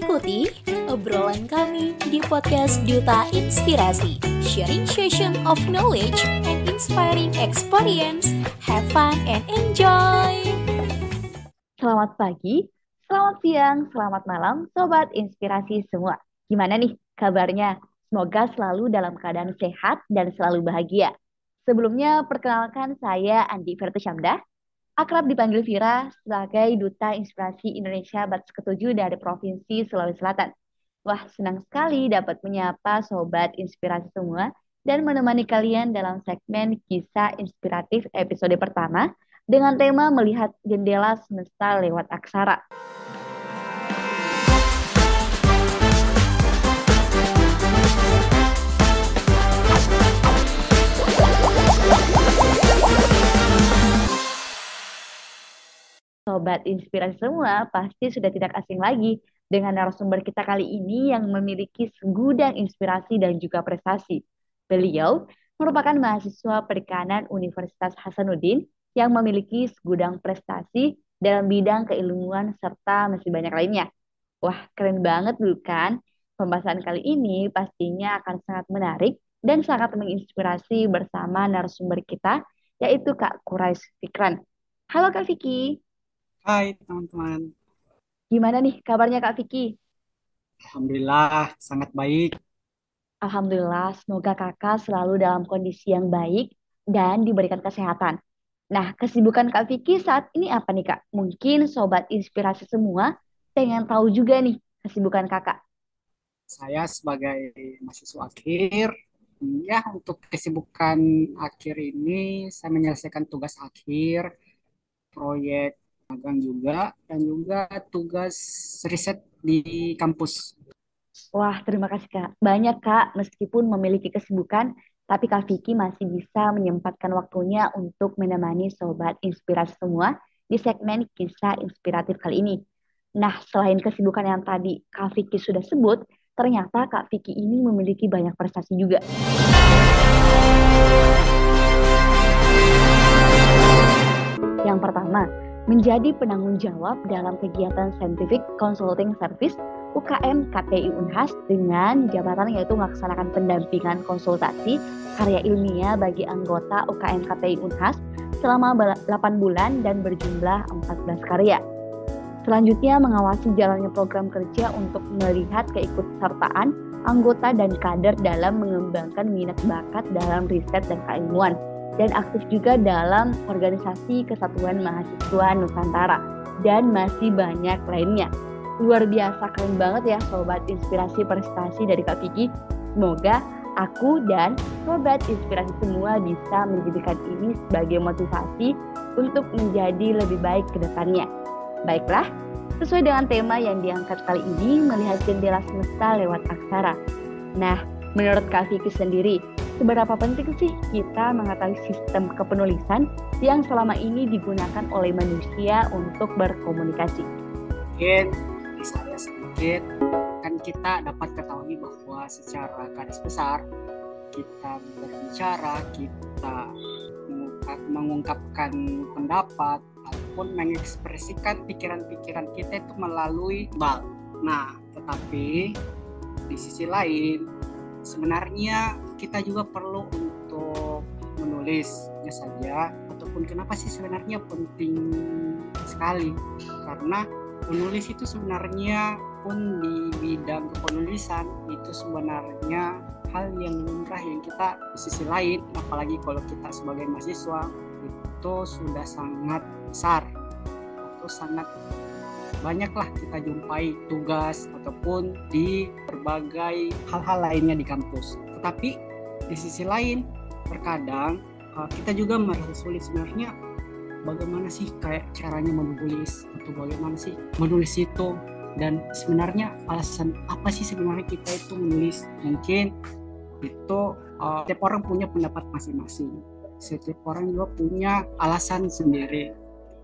Ikuti obrolan kami di podcast Duta Inspirasi, sharing session of knowledge and inspiring experience. Have fun and enjoy! Selamat pagi, selamat siang, selamat malam, Sobat Inspirasi semua. Gimana nih kabarnya? Semoga selalu dalam keadaan sehat dan selalu bahagia. Sebelumnya, perkenalkan saya Andi Vertusyamda, akrab dipanggil Vira sebagai Duta Inspirasi Indonesia Batas Ketujuh dari Provinsi Sulawesi Selatan. Wah, senang sekali dapat menyapa Sobat Inspirasi semua dan menemani kalian dalam segmen Kisah Inspiratif episode pertama dengan tema Melihat Jendela Semesta Lewat Aksara. Sobat Inspirasi semua pasti sudah tidak asing lagi dengan narasumber kita kali ini yang memiliki segudang inspirasi dan juga prestasi. Beliau merupakan mahasiswa perikanan Universitas Hasanuddin yang memiliki segudang prestasi dalam bidang keilmuan serta masih banyak lainnya. Wah, keren banget bukan? Pembahasan kali ini pastinya akan sangat menarik dan sangat menginspirasi bersama narasumber kita, yaitu Kak Kurais Fikran. Halo Kak Vicky. Hai teman-teman. Gimana nih kabarnya Kak Vicky? Alhamdulillah sangat baik. Alhamdulillah, semoga kakak selalu dalam kondisi yang baik dan diberikan kesehatan. Nah, kesibukan Kak Vicky saat ini apa nih Kak? Mungkin Sobat Inspirasi semua pengen tahu juga nih kesibukan kakak. Saya sebagai mahasiswa akhir, ya untuk kesibukan akhir ini saya menyelesaikan tugas akhir, proyek magang juga, dan juga tugas riset di kampus. Wah, terima kasih Kak. Banyak Kak, meskipun memiliki kesibukan, tapi Kak Vicky masih bisa menyempatkan waktunya untuk menemani Sobat Inspirasi semua di segmen kisah inspiratif kali ini. Nah, selain kesibukan yang tadi Kak Vicky sudah sebut, ternyata Kak Vicky ini memiliki banyak prestasi juga. Yang pertama, menjadi penanggung jawab dalam kegiatan Scientific Consulting Service UKM KTI Unhas dengan jabatan yaitu melaksanakan pendampingan konsultasi karya ilmiah bagi anggota UKM KTI Unhas selama 8 bulan dan berjumlah 14 karya. Selanjutnya mengawasi jalannya program kerja untuk melihat keikutsertaan anggota dan kader dalam mengembangkan minat bakat dalam riset dan keilmuan dan aktif juga dalam organisasi Kesatuan Mahasiswa Nusantara dan masih banyak lainnya. Luar biasa keren banget ya sobat inspirasi prestasi dari Kak Vicky. Semoga aku dan sobat inspirasi semua bisa menjadikan ini sebagai motivasi untuk menjadi lebih baik ke depannya. Baiklah, sesuai dengan tema yang diangkat kali ini melihat jendela semesta lewat aksara. Nah, menurut Kak Vicky sendiri, seberapa penting sih kita mengetahui sistem kepenulisan yang selama ini digunakan oleh manusia untuk berkomunikasi? Mungkin saya sedikit kan kita dapat ketahui bahwa secara garis besar kita berbicara, kita mengungkapkan pendapat ataupun mengekspresikan pikiran-pikiran kita itu melalui bal. Nah, tetapi di sisi lain sebenarnya kita juga perlu untuk menulisnya saja ataupun kenapa sih sebenarnya penting sekali karena menulis itu sebenarnya pun di bidang kepenulisan itu sebenarnya hal yang lumrah yang kita di sisi lain apalagi kalau kita sebagai mahasiswa itu sudah sangat besar atau sangat banyaklah kita jumpai tugas ataupun di berbagai hal-hal lainnya di kampus. Tetapi di sisi lain terkadang uh, kita juga merasa sulit sebenarnya bagaimana sih kayak caranya menulis atau bagaimana sih menulis itu. Dan sebenarnya alasan apa sih sebenarnya kita itu menulis? Mungkin itu uh, setiap orang punya pendapat masing-masing. Setiap orang juga punya alasan sendiri.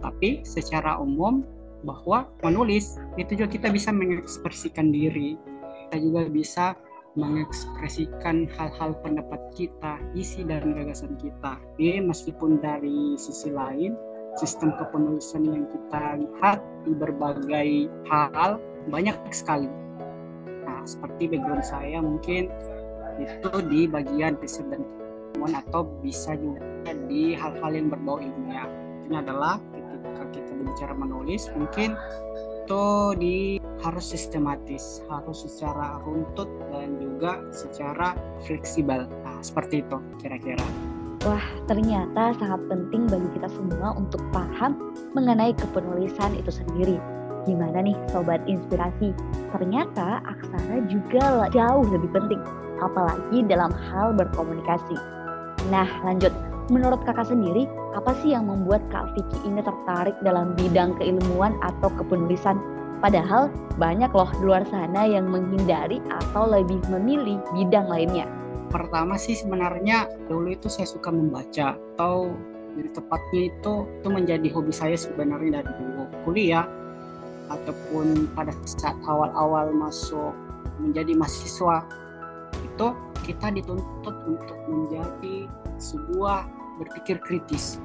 Tapi secara umum bahwa menulis itu juga kita bisa mengekspresikan diri. Kita juga bisa mengekspresikan hal-hal pendapat kita, isi dan gagasan kita. Ini meskipun dari sisi lain, sistem kepenulisan yang kita lihat di berbagai hal banyak sekali. seperti background saya mungkin itu di bagian riset dan atau bisa juga di hal-hal yang berbau ilmiah. Ini adalah ketika kita bicara menulis mungkin itu di harus sistematis, harus secara runtut dan juga secara fleksibel. Nah, seperti itu kira-kira. Wah, ternyata sangat penting bagi kita semua untuk paham mengenai kepenulisan itu sendiri. Gimana nih sobat inspirasi? Ternyata aksara juga jauh lebih penting, apalagi dalam hal berkomunikasi. Nah, lanjut. Menurut kakak sendiri, apa sih yang membuat Kak Vicky ini tertarik dalam bidang keilmuan atau kepenulisan? Padahal banyak loh di luar sana yang menghindari atau lebih memilih bidang lainnya. Pertama sih sebenarnya dulu itu saya suka membaca atau lebih tepatnya itu itu menjadi hobi saya sebenarnya dari dulu kuliah ataupun pada saat awal-awal masuk menjadi mahasiswa itu kita dituntut untuk menjadi sebuah berpikir kritis.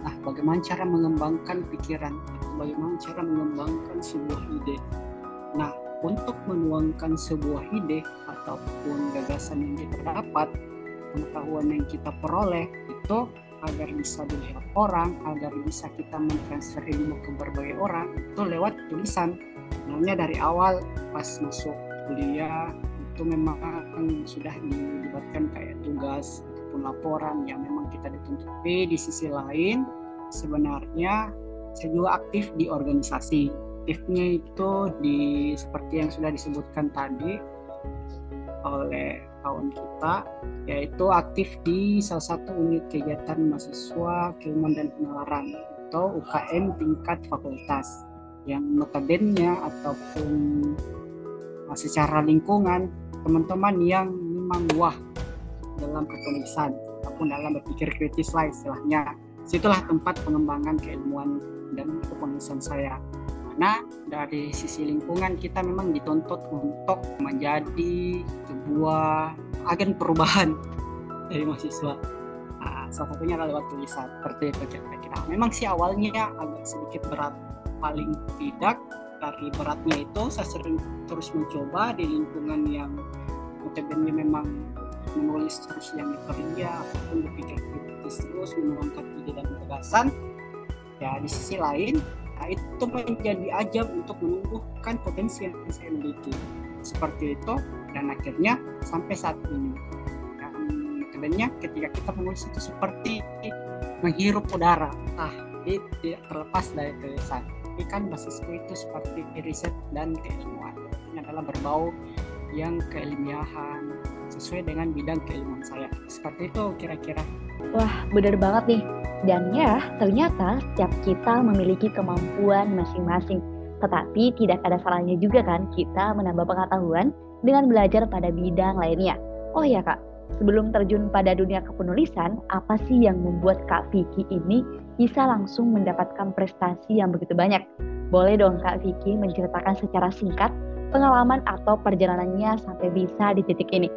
Nah, bagaimana cara mengembangkan pikiran? Bagaimana cara mengembangkan sebuah ide? Nah, untuk menuangkan sebuah ide ataupun gagasan yang kita dapat, pengetahuan yang kita peroleh itu agar bisa dilihat orang, agar bisa kita mentransfer ilmu ke berbagai orang itu lewat tulisan. Namanya dari awal pas masuk kuliah itu memang sudah dilibatkan kayak tugas ataupun laporan yang memang kita dituntut. Tapi di sisi lain sebenarnya saya juga aktif di organisasi. Aktifnya itu di seperti yang sudah disebutkan tadi oleh kawan kita yaitu aktif di salah satu unit kegiatan mahasiswa keilmuan dan penalaran atau UKM tingkat fakultas yang notabene ataupun secara lingkungan teman-teman yang memang wah dalam ketulisan ataupun dalam berpikir kritis lah istilahnya. Situlah tempat pengembangan keilmuan dan kepenulisan saya. Karena dari sisi lingkungan kita memang dituntut untuk menjadi sebuah agen perubahan dari mahasiswa. Nah, salah satunya adalah lewat tulisan seperti itu kira-kira. Memang sih awalnya agak sedikit berat, paling tidak dari beratnya itu saya sering terus mencoba di lingkungan yang notabene memang menulis terus yang bekerja ataupun berpikir kritis terus menuangkan ide dan gagasan. Ya di sisi lain nah itu menjadi ajang untuk menumbuhkan potensi yang saya miliki. Seperti itu dan akhirnya sampai saat ini. Sebenarnya ketika kita menulis itu seperti menghirup udara. Ah itu terlepas dari tulisan. Tapi kan basisku itu seperti riset dan keilmuan. Ini adalah berbau yang keilmiahan sesuai dengan bidang keilmuan saya. Seperti itu kira-kira. Wah benar banget nih. Dan ya ternyata setiap kita memiliki kemampuan masing-masing. Tetapi tidak ada salahnya juga kan kita menambah pengetahuan dengan belajar pada bidang lainnya. Oh ya kak. Sebelum terjun pada dunia kepenulisan, apa sih yang membuat Kak Vicky ini bisa langsung mendapatkan prestasi yang begitu banyak? Boleh dong Kak Vicky menceritakan secara singkat pengalaman atau perjalanannya sampai bisa di titik ini?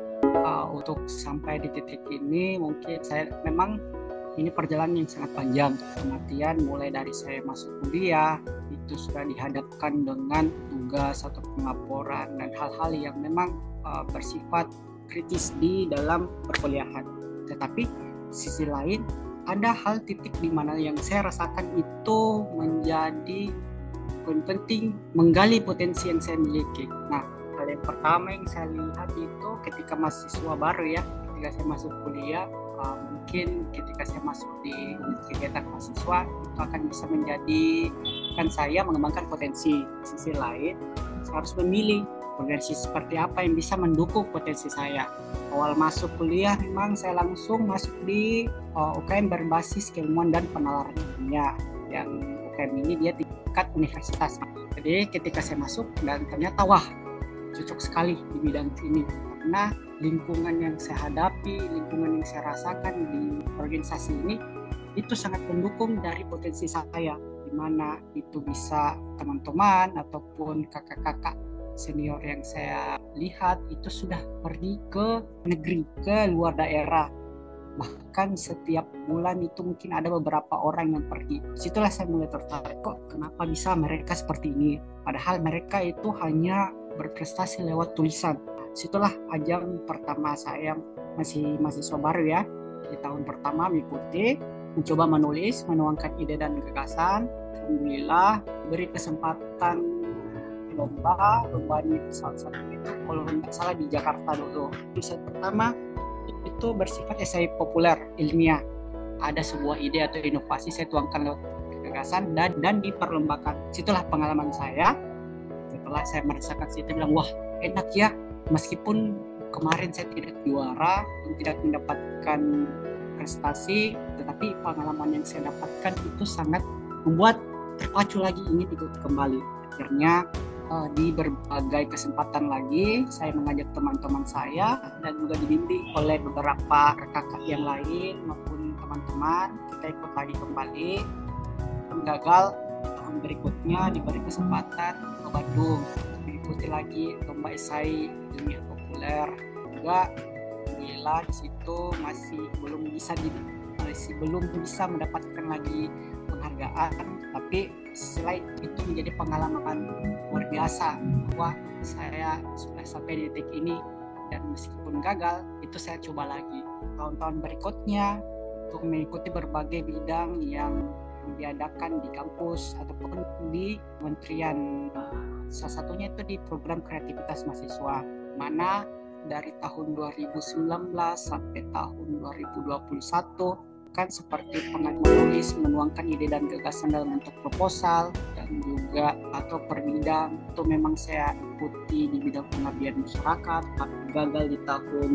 Uh, untuk sampai di titik ini mungkin saya memang ini perjalanan yang sangat panjang. Kematian mulai dari saya masuk kuliah itu sudah dihadapkan dengan tugas atau pelaporan dan hal-hal yang memang uh, bersifat kritis di dalam perkuliahan. Tetapi sisi lain ada hal titik di mana yang saya rasakan itu menjadi penting menggali potensi yang saya miliki. Nah, hal yang pertama yang saya lihat itu ketika mahasiswa baru ya, ketika saya masuk kuliah, uh, mungkin ketika saya masuk di kegiatan mahasiswa itu akan bisa menjadikan saya mengembangkan potensi. Sisi lain, saya harus memilih potensi seperti apa yang bisa mendukung potensi saya. Awal masuk kuliah memang saya langsung masuk di uh, UKM berbasis keilmuan dan penalaran ilmiah yang UKM ini dia tingkat universitas. Jadi ketika saya masuk dan ternyata wah cocok sekali di bidang ini karena lingkungan yang saya hadapi, lingkungan yang saya rasakan di organisasi ini itu sangat mendukung dari potensi saya di mana itu bisa teman-teman ataupun kakak-kakak senior yang saya lihat itu sudah pergi ke negeri, ke luar daerah. Bahkan setiap bulan itu mungkin ada beberapa orang yang pergi. Situlah saya mulai tertarik, kok kenapa bisa mereka seperti ini? Padahal mereka itu hanya berprestasi lewat tulisan. Situlah ajang pertama saya masih mahasiswa baru ya. Di tahun pertama mengikuti, mencoba menulis, menuangkan ide dan gagasan. Alhamdulillah beri kesempatan lomba, lomba ini salah satu itu kalau tidak salah di Jakarta dulu. Tulisan pertama itu bersifat esai populer ilmiah. Ada sebuah ide atau inovasi saya tuangkan lewat gagasan dan dan diperlombakan. Situlah pengalaman saya. Setelah saya merasakan situ bilang wah enak ya meskipun kemarin saya tidak juara tidak mendapatkan prestasi, tetapi pengalaman yang saya dapatkan itu sangat membuat terpacu lagi ingin ikut kembali. Akhirnya uh, di berbagai kesempatan lagi saya mengajak teman-teman saya dan juga dibimbing oleh beberapa kakak yang lain maupun teman-teman kita ikut lagi kembali gagal tahun berikutnya diberi kesempatan ke Bandung diikuti lagi lomba esai ilmiah populer. Juga alhamdulillah di situ masih belum bisa di, masih belum bisa mendapatkan lagi penghargaan tapi selain itu menjadi pengalaman luar biasa bahwa saya sudah sampai di titik ini dan meskipun gagal itu saya coba lagi. Tahun-tahun berikutnya untuk mengikuti berbagai bidang yang diadakan di kampus ataupun di kementerian salah satunya itu di program kreativitas mahasiswa. Mana dari tahun 2019 sampai tahun 2021 kan seperti menulis, menuangkan ide dan gagasan dalam bentuk proposal dan juga atau per bidang itu memang saya ikuti di bidang pengabdian masyarakat tapi gagal di tahun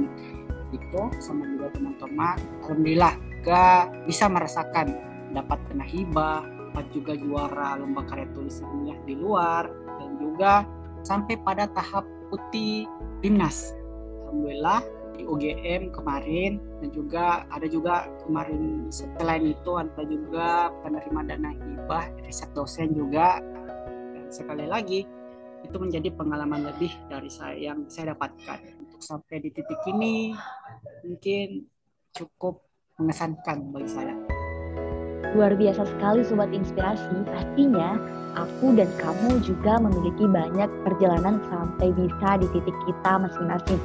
itu sama juga teman-teman. Alhamdulillah gak bisa merasakan dapat kena hibah dapat juga juara lomba karya tulis ilmiah di luar dan juga sampai pada tahap putih timnas. Alhamdulillah di UGM kemarin dan juga ada juga kemarin setelah itu ada juga penerima dana hibah riset dosen juga. Dan sekali lagi itu menjadi pengalaman lebih dari saya yang saya dapatkan. Untuk sampai di titik ini mungkin cukup mengesankan bagi saya. Luar biasa sekali Sobat Inspirasi, pastinya aku dan kamu juga memiliki banyak perjalanan sampai bisa di titik kita masing-masing.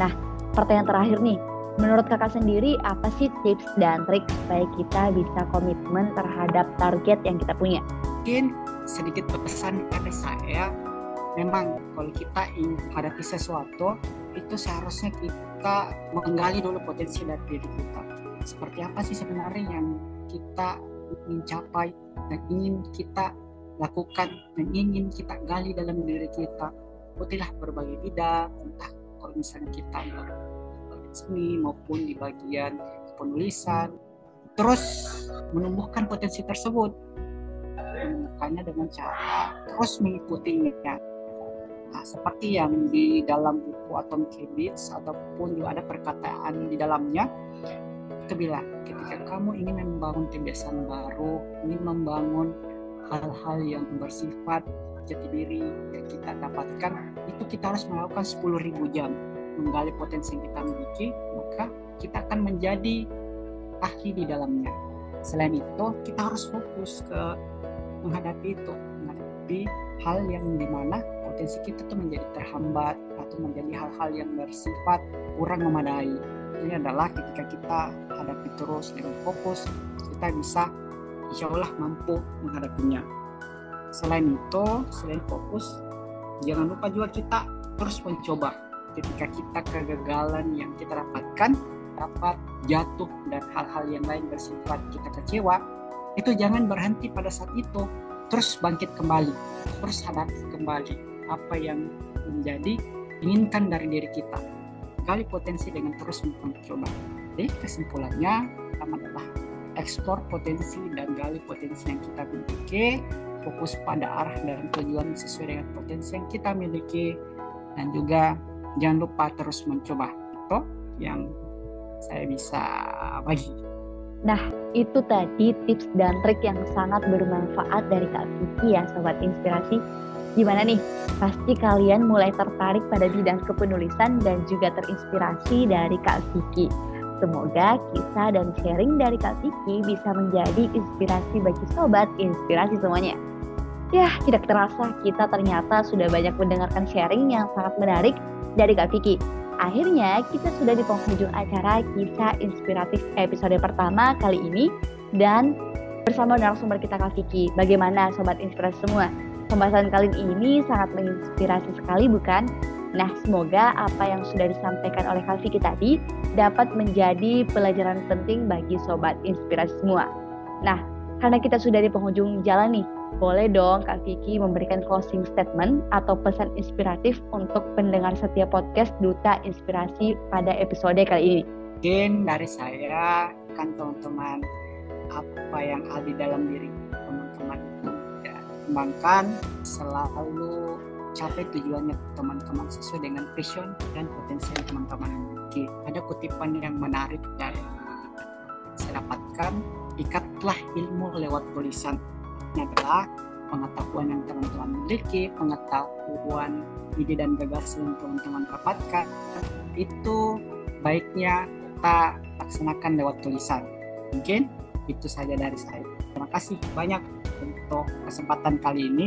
Nah, pertanyaan terakhir nih, menurut kakak sendiri apa sih tips dan trik supaya kita bisa komitmen terhadap target yang kita punya? Mungkin sedikit pesan pada saya, memang kalau kita ingin menghadapi sesuatu, itu seharusnya kita menggali dulu potensi dari diri kita. Seperti apa sih sebenarnya yang kita ingin capai dan ingin kita lakukan dan ingin kita gali dalam diri kita. Ikutilah berbagai bidang, entah kalau misalnya kita seni maupun di bagian penulisan terus menumbuhkan potensi tersebut menemukannya dengan cara terus mengikutinya nah, seperti yang di dalam buku Atomic Habits ataupun juga ada perkataan di dalamnya bilang ketika kamu ingin membangun kebiasaan baru ingin membangun hal-hal yang bersifat jati diri yang kita dapatkan itu kita harus melakukan 10.000 jam. Menggali potensi yang kita miliki maka kita akan menjadi ahli di dalamnya. Selain itu kita harus fokus ke menghadapi itu menghadapi hal yang di mana potensi kita tuh menjadi terhambat atau menjadi hal-hal yang bersifat kurang memadai ini adalah ketika kita hadapi terus dengan fokus kita bisa insya Allah mampu menghadapinya Selain itu, selain fokus, jangan lupa juga kita terus mencoba. Ketika kita kegagalan yang kita dapatkan, dapat jatuh dan hal-hal yang lain bersifat kita kecewa, itu jangan berhenti pada saat itu. Terus bangkit kembali, terus hadapi kembali apa yang menjadi inginkan dari diri kita. Gali potensi dengan terus mencoba. Jadi kesimpulannya pertama adalah ekspor potensi dan gali potensi yang kita miliki fokus pada arah dan tujuan sesuai dengan potensi yang kita miliki dan juga jangan lupa terus mencoba itu yang saya bisa bagi. Nah, itu tadi tips dan trik yang sangat bermanfaat dari Kak Vicky ya Sobat Inspirasi. Gimana nih? Pasti kalian mulai tertarik pada bidang kepenulisan dan juga terinspirasi dari Kak Vicky. Semoga kisah dan sharing dari Kak Vicky bisa menjadi inspirasi bagi sobat inspirasi semuanya. Ya, tidak terasa kita ternyata sudah banyak mendengarkan sharing yang sangat menarik dari Kak Vicky. Akhirnya kita sudah di penghujung acara kisah inspiratif episode pertama kali ini dan bersama narasumber kita Kak Vicky. Bagaimana Sobat Inspirasi semua? Pembahasan kali ini sangat menginspirasi sekali bukan? Nah, semoga apa yang sudah disampaikan oleh Kak Vicky tadi dapat menjadi pelajaran penting bagi Sobat Inspirasi semua. Nah, karena kita sudah di penghujung jalan nih, boleh dong Kak Vicky memberikan closing statement atau pesan inspiratif untuk pendengar setiap podcast Duta Inspirasi pada episode kali ini. Mungkin dari saya kan teman-teman apa yang ada di dalam diri kembangkan selalu capai tujuannya teman-teman sesuai dengan passion dan potensi teman-teman miliki. Ada kutipan yang menarik dari saya dapatkan, ikatlah ilmu lewat tulisan adalah pengetahuan yang teman-teman miliki, pengetahuan ide dan gagasan yang teman-teman dapatkan, itu baiknya kita laksanakan lewat tulisan. Mungkin itu saja dari saya. Terima kasih banyak untuk kesempatan kali ini.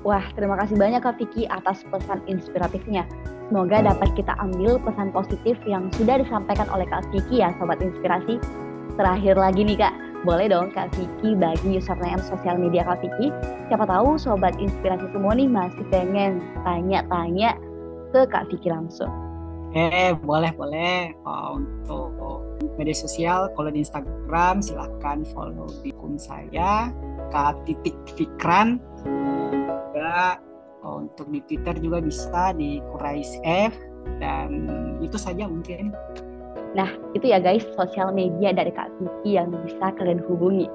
Wah, terima kasih banyak Kak Vicky atas pesan inspiratifnya. Semoga dapat kita ambil pesan positif yang sudah disampaikan oleh Kak Vicky ya Sobat Inspirasi. Terakhir lagi nih Kak, boleh dong Kak Vicky bagi username sosial media Kak Vicky. Siapa tahu sobat inspirasi semua nih masih pengen tanya-tanya ke Kak Vicky langsung. Eh, boleh boleh. Oh, untuk media sosial, kalau di Instagram silahkan follow di akun saya Kak Titik Fikran. Juga oh, untuk di Twitter juga bisa di Kurais F dan itu saja mungkin. Nah, itu ya guys, sosial media dari Kak Vicky yang bisa kalian hubungi.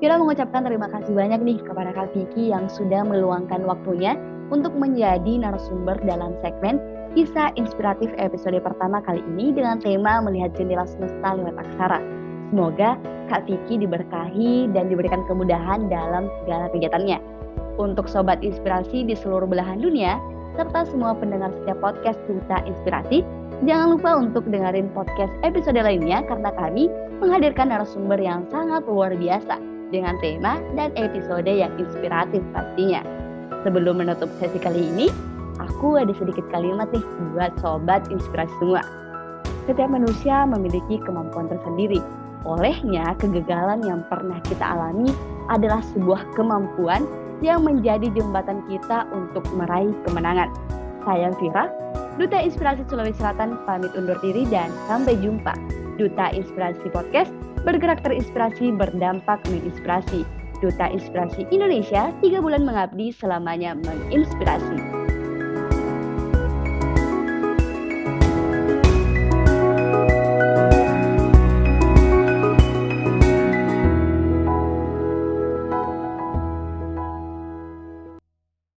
Kita mengucapkan terima kasih banyak nih kepada Kak Vicky yang sudah meluangkan waktunya untuk menjadi narasumber dalam segmen Kisah Inspiratif episode pertama kali ini dengan tema Melihat Jendela Semesta Lewat Aksara. Semoga Kak Vicky diberkahi dan diberikan kemudahan dalam segala kegiatannya. Untuk Sobat Inspirasi di seluruh belahan dunia, serta semua pendengar setiap podcast Duta Inspirasi, Jangan lupa untuk dengerin podcast episode lainnya karena kami menghadirkan narasumber yang sangat luar biasa dengan tema dan episode yang inspiratif pastinya. Sebelum menutup sesi kali ini, aku ada sedikit kalimat nih buat sobat inspirasi semua. Setiap manusia memiliki kemampuan tersendiri. Olehnya, kegagalan yang pernah kita alami adalah sebuah kemampuan yang menjadi jembatan kita untuk meraih kemenangan. Saya Vira, Duta Inspirasi Sulawesi Selatan pamit undur diri dan sampai jumpa. Duta Inspirasi Podcast bergerak terinspirasi berdampak menginspirasi. Duta Inspirasi Indonesia tiga bulan mengabdi selamanya menginspirasi.